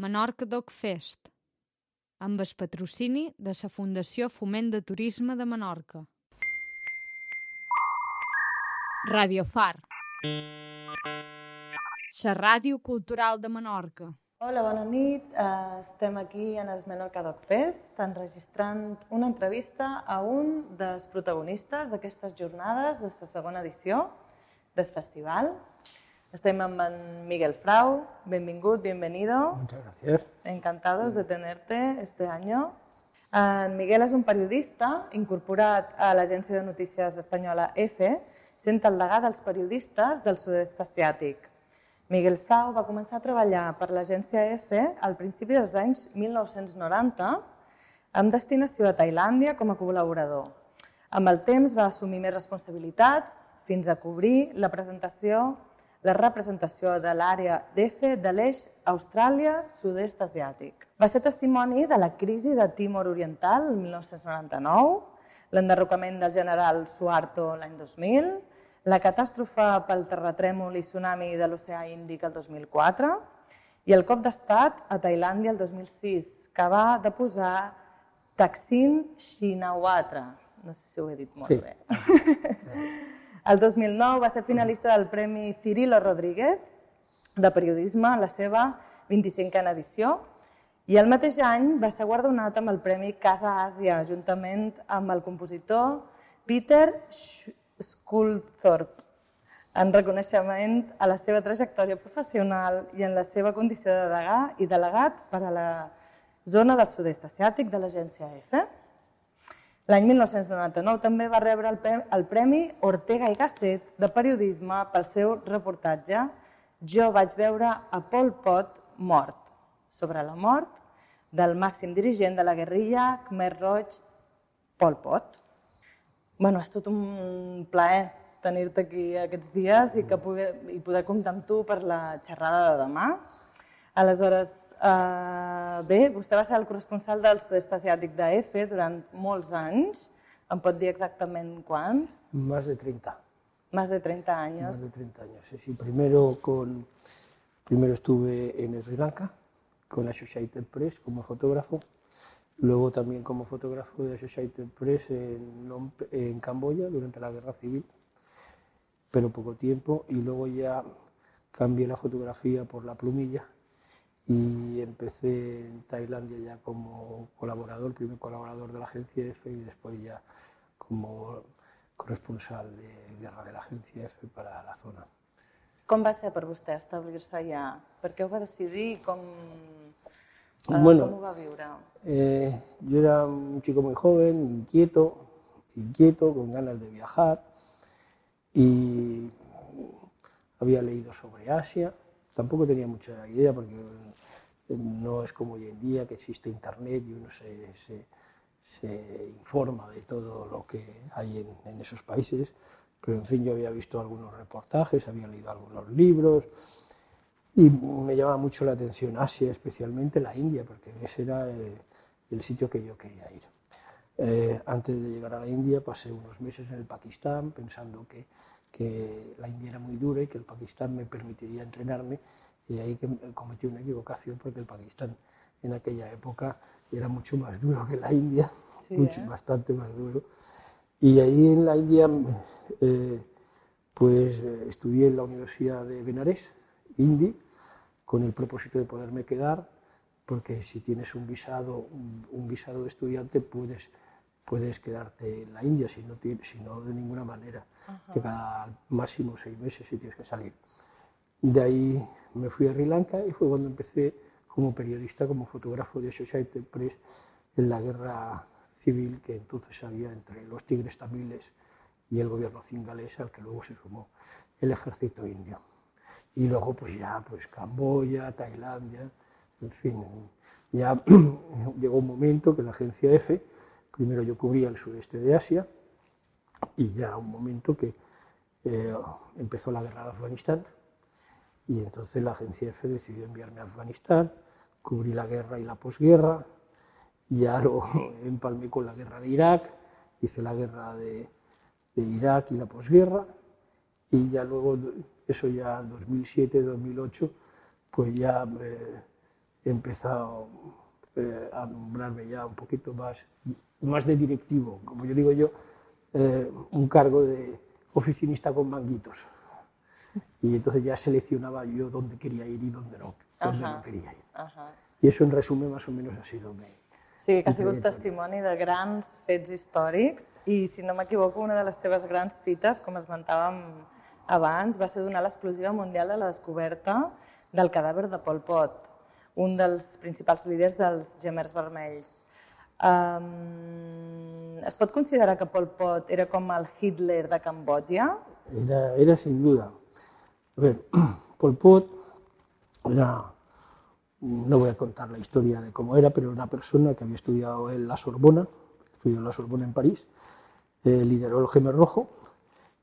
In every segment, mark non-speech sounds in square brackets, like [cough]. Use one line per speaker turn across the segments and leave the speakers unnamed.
Menorca Dog Fest, amb el patrocini de la Fundació Foment de Turisme de Menorca. Radio Far. La ràdio cultural de Menorca.
Hola, bona nit. Uh, estem aquí en el Menorca Dog Fest, enregistrant una entrevista a un dels protagonistes d'aquestes jornades de la segona edició del festival. Estem amb en Miguel Frau. Benvingut, bienvenido.
Muchas gracias.
Encantados de tenerte este año. En Miguel és un periodista incorporat a l'agència de notícies espanyola EFE, sent el degà dels periodistes del sud-est asiàtic. Miguel Frau va començar a treballar per l'agència EFE al principi dels anys 1990 amb destinació a Tailàndia com a col·laborador. Amb el temps va assumir més responsabilitats fins a cobrir la presentació la representació de l'àrea d'EFE de l'eix Austràlia-Sud-est asiàtic. Va ser testimoni de la crisi de Timor Oriental el 1999, l'enderrocament del general Suharto l'any 2000, la catàstrofe pel terratrèmol i tsunami de l'oceà Índic el 2004 i el cop d'estat a Tailàndia el 2006, que va deposar Thaksin Shinawatra. No sé si ho he dit molt
Sí.
bé. [laughs] [laughs] El 2009 va ser finalista del Premi Cirilo Rodríguez de periodisme, la seva 25a edició, i el mateix any va ser guardonat amb el Premi Casa Àsia, juntament amb el compositor Peter Sculthorpe, en reconeixement a la seva trajectòria professional i en la seva condició de degà i delegat per a la zona del sud-est asiàtic de l'agència EFE. L'any 1999 també va rebre el pre- el Premi Ortega i Gasset de periodisme pel seu reportatge Jo vaig veure a Pol Pot mort, sobre la mort del màxim dirigent de la guerrilla Khmer Roig, Pol Pot. Bueno, és tot un plaer tenir-te aquí aquests dies i, que poder, i poder comptar amb tu per la xerrada de demà. Aleshores, eh, bé, vostè va ser el corresponsal del sud-est asiàtic d'EFE durant molts anys. Em pot dir exactament quants?
Más de 30.
Más de 30 años.
Más de 30 años. Sí, sí. Primero, con, primero estuve en Sri Lanka con Associated Press como fotógrafo. Luego también como fotógrafo de Associated Press en, en Camboya durante la guerra civil, pero poco tiempo. Y luego ya cambié la fotografía por la plumilla y empecé en Tailandia ya como colaborador, primer colaborador de la agencia EFE y después ya como corresponsal de guerra de la agencia EFE para la zona.
Com va ser per vostè establir-se allà? Per què ho va decidir i com, eh,
Bueno.
com ho va viure?
Eh, yo era un chico muy joven, inquieto, inquieto, con ganas de viajar y había leído sobre Asia. Tampoco tenía mucha idea porque no es como hoy en día que existe internet y uno se, se- se informa de todo lo que hay en, en esos países. Pero en fin, yo había visto algunos reportajes, había leído algunos libros y me llamaba mucho la atención Asia, especialmente la India, porque ese era eh, el sitio que yo quería ir. Eh, antes de llegar a la India pasé unos meses en el Pakistán pensando que, que la India era muy dura y que el Pakistán me permitiría entrenarme y ahí que cometí una equivocación porque el Pakistán en aquella época era mucho más duro que la India,
Sí,
mucho,
¿eh?
bastante más duro. Y ahí en la India eh, pues eh, estudié en la Universidad de Benares, Indi, con el propósito de poderme quedar, porque si tienes un visado, un, un visado de estudiante puedes, puedes quedarte en la India, si no, si no de ninguna manera, que cada máximo seis meses si tienes que salir. De ahí me fui a Sri Lanka y fue cuando empecé como periodista, como fotógrafo de Associated Press en la guerra civil que entonces había entre los tigres tamiles y el gobierno cingalés, al que luego se sumó el ejército indio. Y luego pues ya pues Camboya, Tailandia, en fin, ya [clears throat] llegó un momento que la agencia EFE, primero yo cubría el sureste de Asia, y ya un momento que eh, empezó la guerra de Afganistán, y entonces la agencia EFE decidió enviarme a Afganistán, cubrí la guerra y la posguerra, ya lo [laughs] empalmé con la guerra de Irak, hice la guerra de, Irak y la posguerra, y ya luego, eso ya en 2007, 2008, pues ya eh, he empezado eh, a nombrarme ya un poquito más, más de directivo, como yo digo yo, eh, un cargo de oficinista con manguitos. Y entonces ya seleccionaba yo dónde quería ir y dónde no, dónde no quería ir.
Ajá.
I això, en resumen, més o menys ha sido mi.
Sí, que ha sigut testimoni de grans fets històrics i, si no m'equivoco, una de les seves grans fites, com esmentàvem abans, va ser donar l'exclusiva mundial de la descoberta del cadàver de Pol Pot, un dels principals líders dels gemers vermells. Um, es considerar que Pol Pot era com el Hitler de Cambodja?
Era, era sin duda. A ver, [clears throat] Pol Pot era, no voy a contar la historia de cómo era, pero una persona que había estudiado en la Sorbona, estudió en la Sorbona en París, eh, lideró el Gemer Rojo.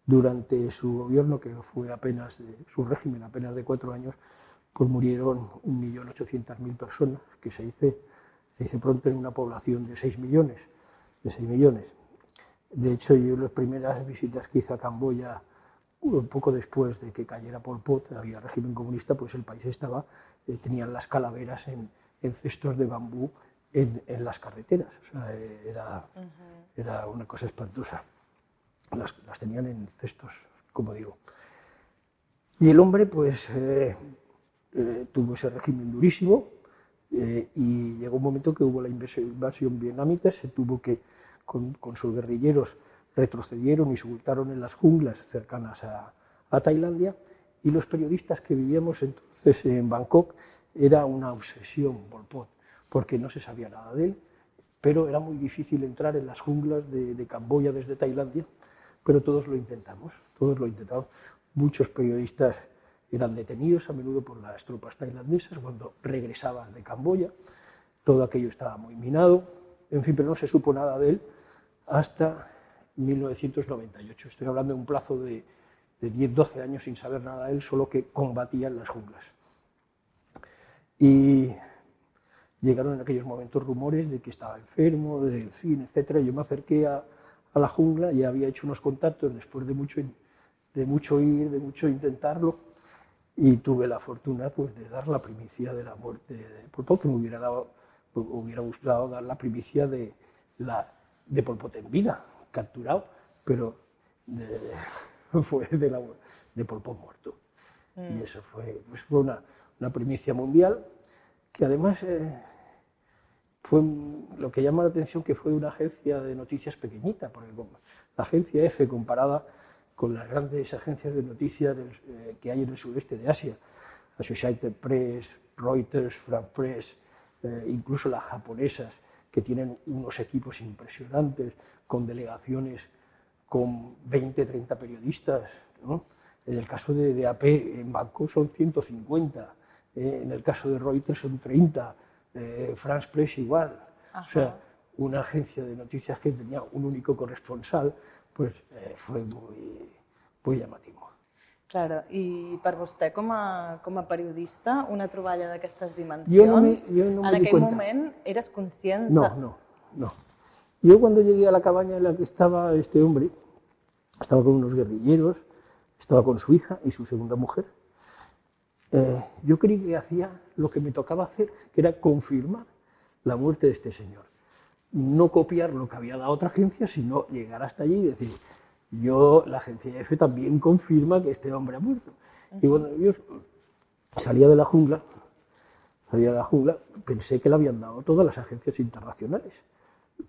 Durante su gobierno, que fue apenas de, su régimen apenas de cuatro años, pues murieron 1.800.000 personas, que se dice, se dice pronto en una población de 6 millones. De 6 millones. De hecho, yo las primeras visitas que hice a Camboya, un poco después de que cayera Pol Pot, había régimen comunista, pues el país estaba, eh, tenían las calaveras en, en cestos de bambú en, en las carreteras. O sea, eh, era, era una cosa espantosa. Las, las tenían en cestos, como digo. Y el hombre, pues, eh, eh, tuvo ese régimen durísimo eh, y llegó un momento que hubo la invasión, vietnamita, se tuvo que, con, sus guerrilleros, retrocedieron y se ocultaron en las junglas cercanas a, a Tailandia y los periodistas que vivíamos entonces en Bangkok era una obsesión porque no se sabía nada de él, pero era muy difícil entrar en las junglas de Camboya desde Tailandia, pero todos lo intentamos, todos lo intentamos. Muchos periodistas eran detenidos a menudo por las tropas tailandesas cuando regresaban de Camboya, todo aquello estaba muy minado, en fin, pero no se supo nada de él hasta 1998. Estoy hablando de un plazo de, de 10-12 años sin saber nada de él, solo que combatía en las junglas. Y llegaron en aquellos momentos rumores de que estaba enfermo, de en fin, etcétera. Yo me acerqué a, a la jungla y había hecho unos contactos después de mucho, de mucho ir, de mucho intentarlo, y tuve la fortuna pues, de dar la primicia de la muerte de Pot, que me hubiera, dado, me hubiera gustado dar la primicia de, la, de Pol Pot en vida, capturado, pero de, [laughs] fue de, la, de Pol Pot muerto. Y eso fue, pues, fue una, una primicia mundial que además eh, fue lo que llama la atención que fue una agencia de noticias pequeñita, porque la agencia F comparada con las grandes agencias de noticias del- eh, que hay en el sureste de Asia, Associated Press, Reuters, France Press, eh, incluso las japonesas, que tienen unos equipos impresionantes, con delegaciones con 20, 30 periodistas. ¿no? En el caso de, de AP en Bangkok son 150, eh, en el caso de Reuters son 30, eh, France Press igual. O sea, una agencia de noticias que tenía un único corresponsal, pues eh, fue muy, muy llamativo.
Claro, i per vostè, com a, com a periodista, una troballa d'aquestes dimensions,
Jo no me- jo no
en aquell
cuenta.
moment eres conscient
No,
de...
no, no. Yo cuando llegué a la cabaña en la que estaba este hombre, estaba con unos guerrilleros, estaba con su hija y su segunda mujer. eh, yo creí que hacía lo que me tocaba hacer, que era confirmar la muerte de este señor. No copiar lo que había dado otra agencia, sino llegar hasta allí y decir, yo, la agencia F también confirma que este hombre ha muerto. Y cuando yo salía de la jungla, salía de la jungla, pensé que le habían dado todas las agencias internacionales.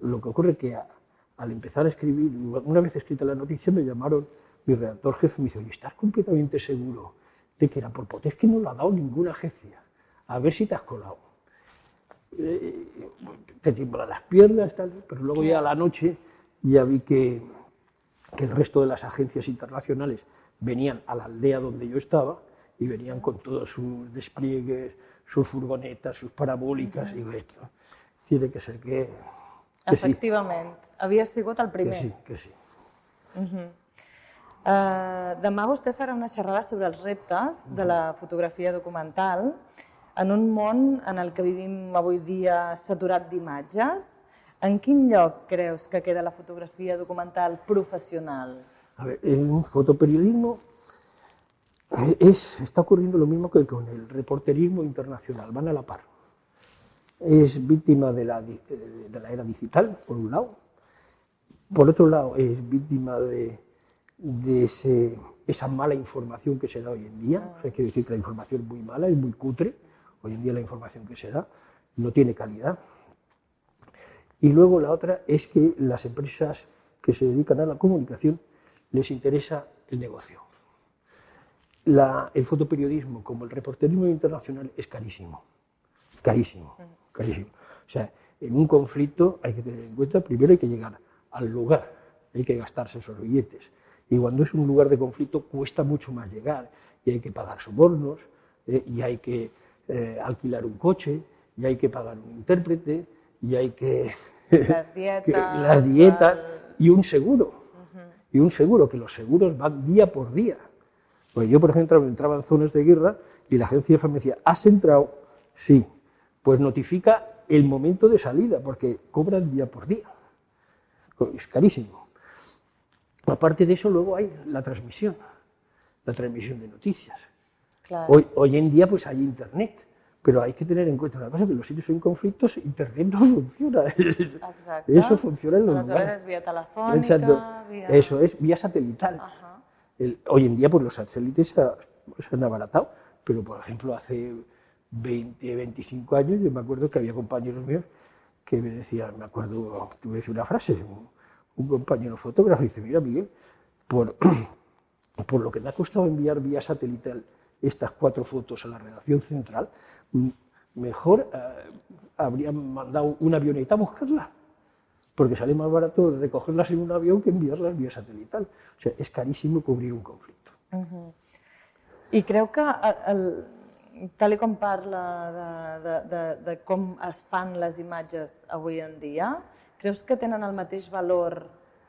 Lo que ocurre que a- al empezar a escribir, una vez escrita la noticia, me llamaron, mi redactor jefe me dice, oye, ¿estás completamente seguro de que era por Pot? Es que no lo ha dado ninguna agencia. A ver si te has colado. Eh, te tiemblan las piernas, tal, pero luego ya a la noche ya vi que, que el resto de las agencias internacionales venían a la aldea donde yo estaba y venían con todos sus despliegues, sus furgonetas, sus parabólicas, y esto. Tiene que ser que, que sí,
Efectivament, havia sigut el
que
primer.
sí, que sí.
Uh, demà vostè farà una xerrada sobre els reptes de la fotografia documental en un món en el que vivim avui dia saturat d'imatges. En quin lloc creus que queda la fotografia documental professional?
A ver, un fotoperiodismo eh, es, está ocurriendo lo mismo que con el reporterismo internacional, van a la par. es víctima de la, de la era digital, por un lado. Por otro lado, es víctima de, de ese, esa mala información que se da hoy en día. O sea, quiero decir que la información es muy mala, es muy cutre. Hoy en día la información que se da no tiene calidad. Y luego la otra es que las empresas que se dedican a la comunicación les interesa el negocio. el fotoperiodismo, como el reporterismo internacional, es carísimo. Carísimo, carísimo. O sea, en un conflicto hay que tener en cuenta, primero hay que llegar al lugar, hay que gastarse esos billetes. Y cuando es un lugar de conflicto cuesta mucho más llegar y hay que pagar sobornos eh, y hay que eh, alquilar un coche y hay que pagar un intérprete y hay que...
Las [laughs] dietas.
las dietas y un seguro. Y un seguro, que los seguros van día por día. Pues yo, por ejemplo, entraba en zonas de guerra y la agencia de me decía, ¿has entrado? Sí. Pues notifica el momento de salida, porque cobran día por día. Es carísimo. Aparte de eso, luego hay la transmisión, la transmisión de noticias. Hoy, hoy en día pues hay internet, pero hay que tener en cuenta una cosa, que los sitios en conflictos, internet no [laughs] funciona.
Exacto.
Eso funciona en los
lugares. vía telefónica,
Eso es, vía satelital. hoy en día pues los satélites se, han abaratado, pero por ejemplo hace 20, 25 años yo me acuerdo que había compañeros míos que me decían, me acuerdo, tuve una frase, un compañero fotógrafo dice, mira Miguel, por, [clears throat] por lo que me ha costado enviar vía satelital estas cuatro fotos a la redacción central, mejor eh, habrían mandado una avioneta a buscarla, porque sale más barato recogerlas en un avión que enviarlas vía satelital. O sea, es carísimo cubrir un conflicto.
Y creo que el, tal com parla de, de, de, de com es fan les imatges avui en dia, Creus que tenen el mateix valor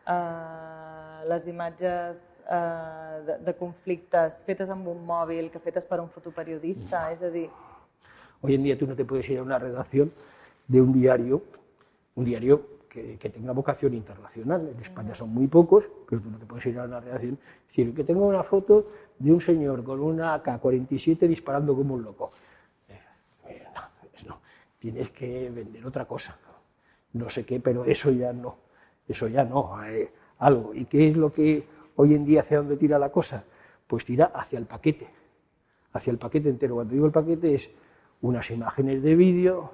eh, les imatges eh, de, de conflictes fetes amb un mòbil que fetes per un fotoperiodista? És a dir...
Hoy en día tú no te puedes ir a una redacción de un diario, un diario que, que tenga vocación internacional. En España son muy pocos, pero tú no te puedes ir a una redacción y decir que tengo una foto de un señor con una AK-47 disparando como un loco. Eh, eh, no, no, tienes que vender otra cosa no sé qué, pero eso ya no, eso ya no, algo. ¿Y qué es lo que hoy en día hacia dónde tira la cosa? Pues tira hacia el paquete, hacia el paquete entero. Cuando digo el paquete es unas imágenes de vídeo,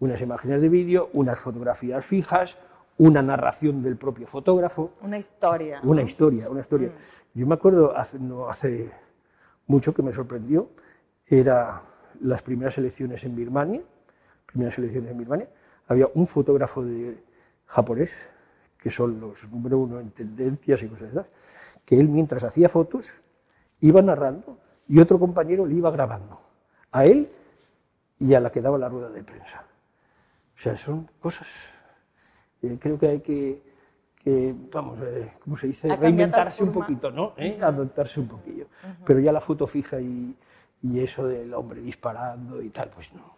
unas imágenes de vídeo, unas fotografías fijas, una narración del propio fotógrafo.
Una historia.
Una historia, una historia. Mm. Yo me acuerdo hace, no hace mucho que me sorprendió, era las primeras elecciones en Birmania, primeras elecciones en Birmania, había un fotógrafo de japonés, que son los número uno en tendencias y cosas así, que él mientras hacía fotos iba narrando y otro compañero le iba grabando, a él y a la que daba la rueda de prensa. O sea, son cosas, eh, creo que hay que, que vamos, eh, ¿cómo se dice? Reinventarse un poquito, ¿no? ¿Eh? Adoptarse un poquillo. Pero ya la foto fija y, y, eso del hombre disparando y tal, pues no,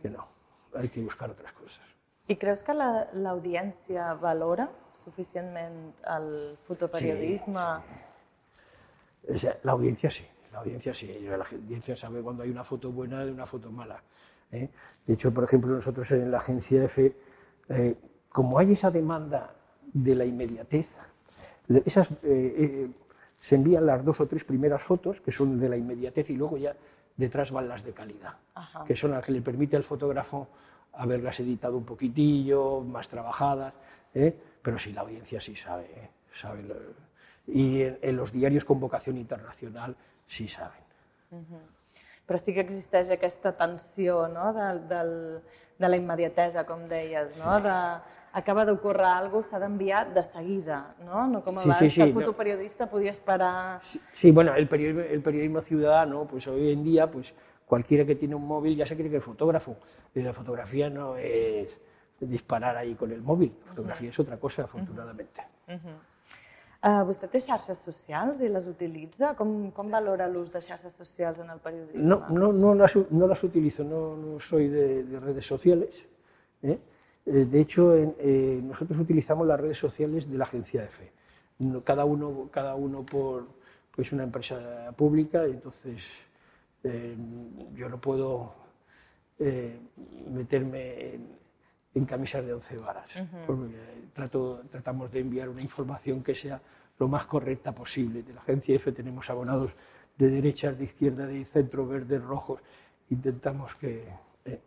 que no hay que buscar otras cosas.
¿Y crees que l'audiència la, valora suficientment el fotoperiodisme?
Sí, sí. La audiencia sí, la audiencia sí. La audiencia sabe cuando hay una foto buena de una foto mala. ¿eh? De hecho, por ejemplo, nosotros en la agencia EFE, eh, como hay esa demanda de la inmediatez, esas, eh, eh, se envían las dos o tres primeras fotos, que son de la inmediatez, y luego ya detrás van las de calidad, que son las que le permite al fotógrafo haberlas editado un poquitillo, más trabajadas, ¿eh? pero sí, la audiencia sí sabe, ¿eh? sabe y en, los diarios con vocación internacional sí saben.
Pero sí que existeix aquesta tensió no? de, de la immediatesa, com deies, no? de, acaba d'ocórrer alguna cosa, s'ha d'enviar de seguida, no? No com abans, sí, sí, sí, que el fotoperiodista no. podia esperar...
Sí, sí, bueno, el periodismo, el periodismo ciudadano, pues hoy en día, pues cualquiera que tiene un móvil ya se cree que es fotógrafo. Y la fotografía no es disparar ahí con el móvil, la fotografía uh -huh. es otra cosa, afortunadamente. Uh -huh.
Uh, vostè té xarxes socials i les utilitza? Com, com valora l'ús de xarxes socials en el periodisme?
No, no, no, las, no las utilizo, no, no soy de, de redes sociales. ¿eh? Eh, de hecho, eh, nosotros utilizamos las redes sociales de la agencia EFE. Cada uno, cada uno por pues una empresa pública, y entonces eh, yo no puedo eh, meterme en, camisas de once varas. porque trato, tratamos de enviar una información que sea lo más correcta posible. De la agencia F tenemos abonados de derechas, de izquierda, de centro, verdes, rojos. Intentamos que... Eh,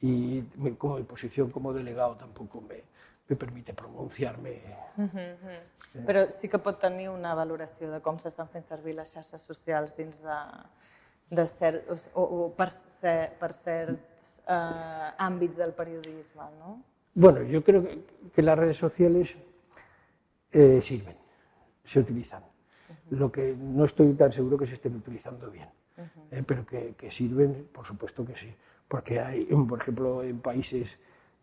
y como mi posición como delegado tampoco me, me permite pronunciarme. Uh -huh,
uh -huh. Però sí que pot tenir una valoració de com s'estan fent servir les xarxes socials dins de, de cert, o, o per, ser, per certs eh, del periodisme, ¿no?
Bueno, yo creo que, que las redes sociales eh, sirven, se utilizan. Uh -huh. Lo que no estoy tan seguro que se estén utilizando bien, uh -huh. eh, pero que, que, sirven, por supuesto que sí. Porque hay, por ejemplo, en países,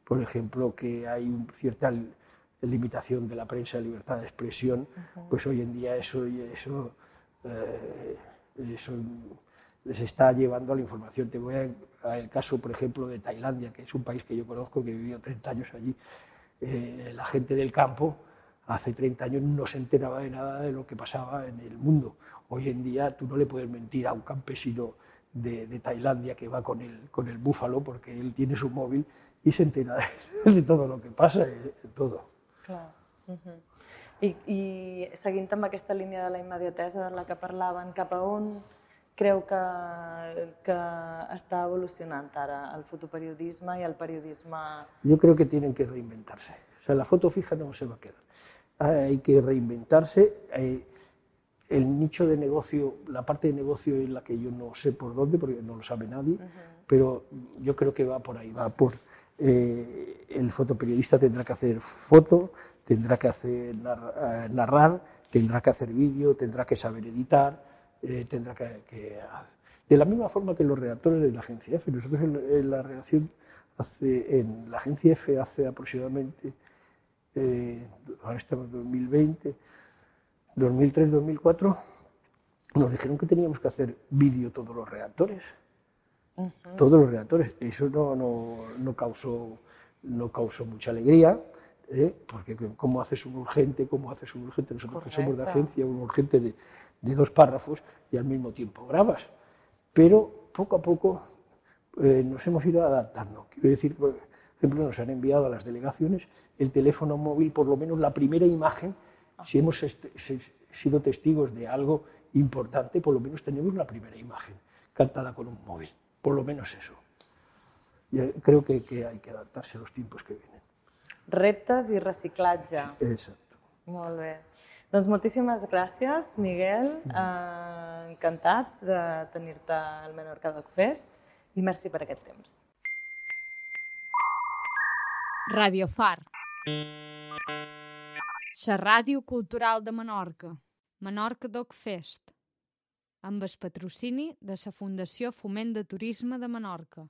por ejemplo, que hay cierta limitación de la prensa, libertad de expresión, uh -huh. pues hoy en día eso, eso, eh, eso les está llevando a la información. Te voy a, el caso, por ejemplo, de Tailandia, que es un país que yo conozco, que he vivido 30 años allí. Eh, la gente del campo hace 30 años no se enteraba de nada de lo que pasaba en el mundo. Hoy en día tú no le puedes mentir a un campesino de, Tailandia que va con el, con el búfalo porque él tiene su móvil y se entera de, todo lo que pasa, de todo.
Clar. Uh -huh. I, I seguint amb aquesta la immediatesa de la que parlaven, cap a creu que, que está evolucionando ahora el fotoperiodismo y el periodismo?
Yo creo que tienen que reinventarse. O sea, la foto fija no se va a quedar. Hay que reinventarse. El nicho de negocio, la parte de negocio es la que yo no sé por dónde, porque no lo sabe nadie, pero yo creo que va por ahí, va por... Eh, el fotoperiodista tendrá que hacer foto, tendrá que hacer narrar, narrar tendrá que hacer vídeo, tendrá que saber editar, eh, tendrá que, De la misma forma que los redactores de la agencia F. Nosotros en, la redacción, hace, en la agencia F hace aproximadamente, eh, ahora estamos en 2020, 2003-2004, nos dijeron que teníamos que hacer vídeo todos los redactores. Todos los redactores. Eso no, no, no, causó, no causó mucha alegría. ¿eh? porque cómo haces un urgente, cómo haces un urgente, nosotros que somos de agencia, un urgente de, de dos párrafos y al mismo tiempo grabas. Pero poco a poco eh, nos hemos ido adaptando. Quiero decir, por ejemplo, nos han enviado a las delegaciones el teléfono móvil, por lo menos la primera imagen, si hemos sido testigos de algo importante, por lo menos tenemos la primera imagen cantada con un móvil, por lo menos eso. Y creo que, que hay que adaptarse a los tiempos que vienen.
Reptes i reciclatge.
Exacto.
Molt bé. Doncs moltíssimes gràcies, Miguel. Eh, encantats de tenir-te al Menorca Doc Fest i merci per aquest temps.
Radio Far. La ràdio cultural de Menorca. Menorca Doc Fest. Amb el patrocini de la Fundació Foment de Turisme de Menorca.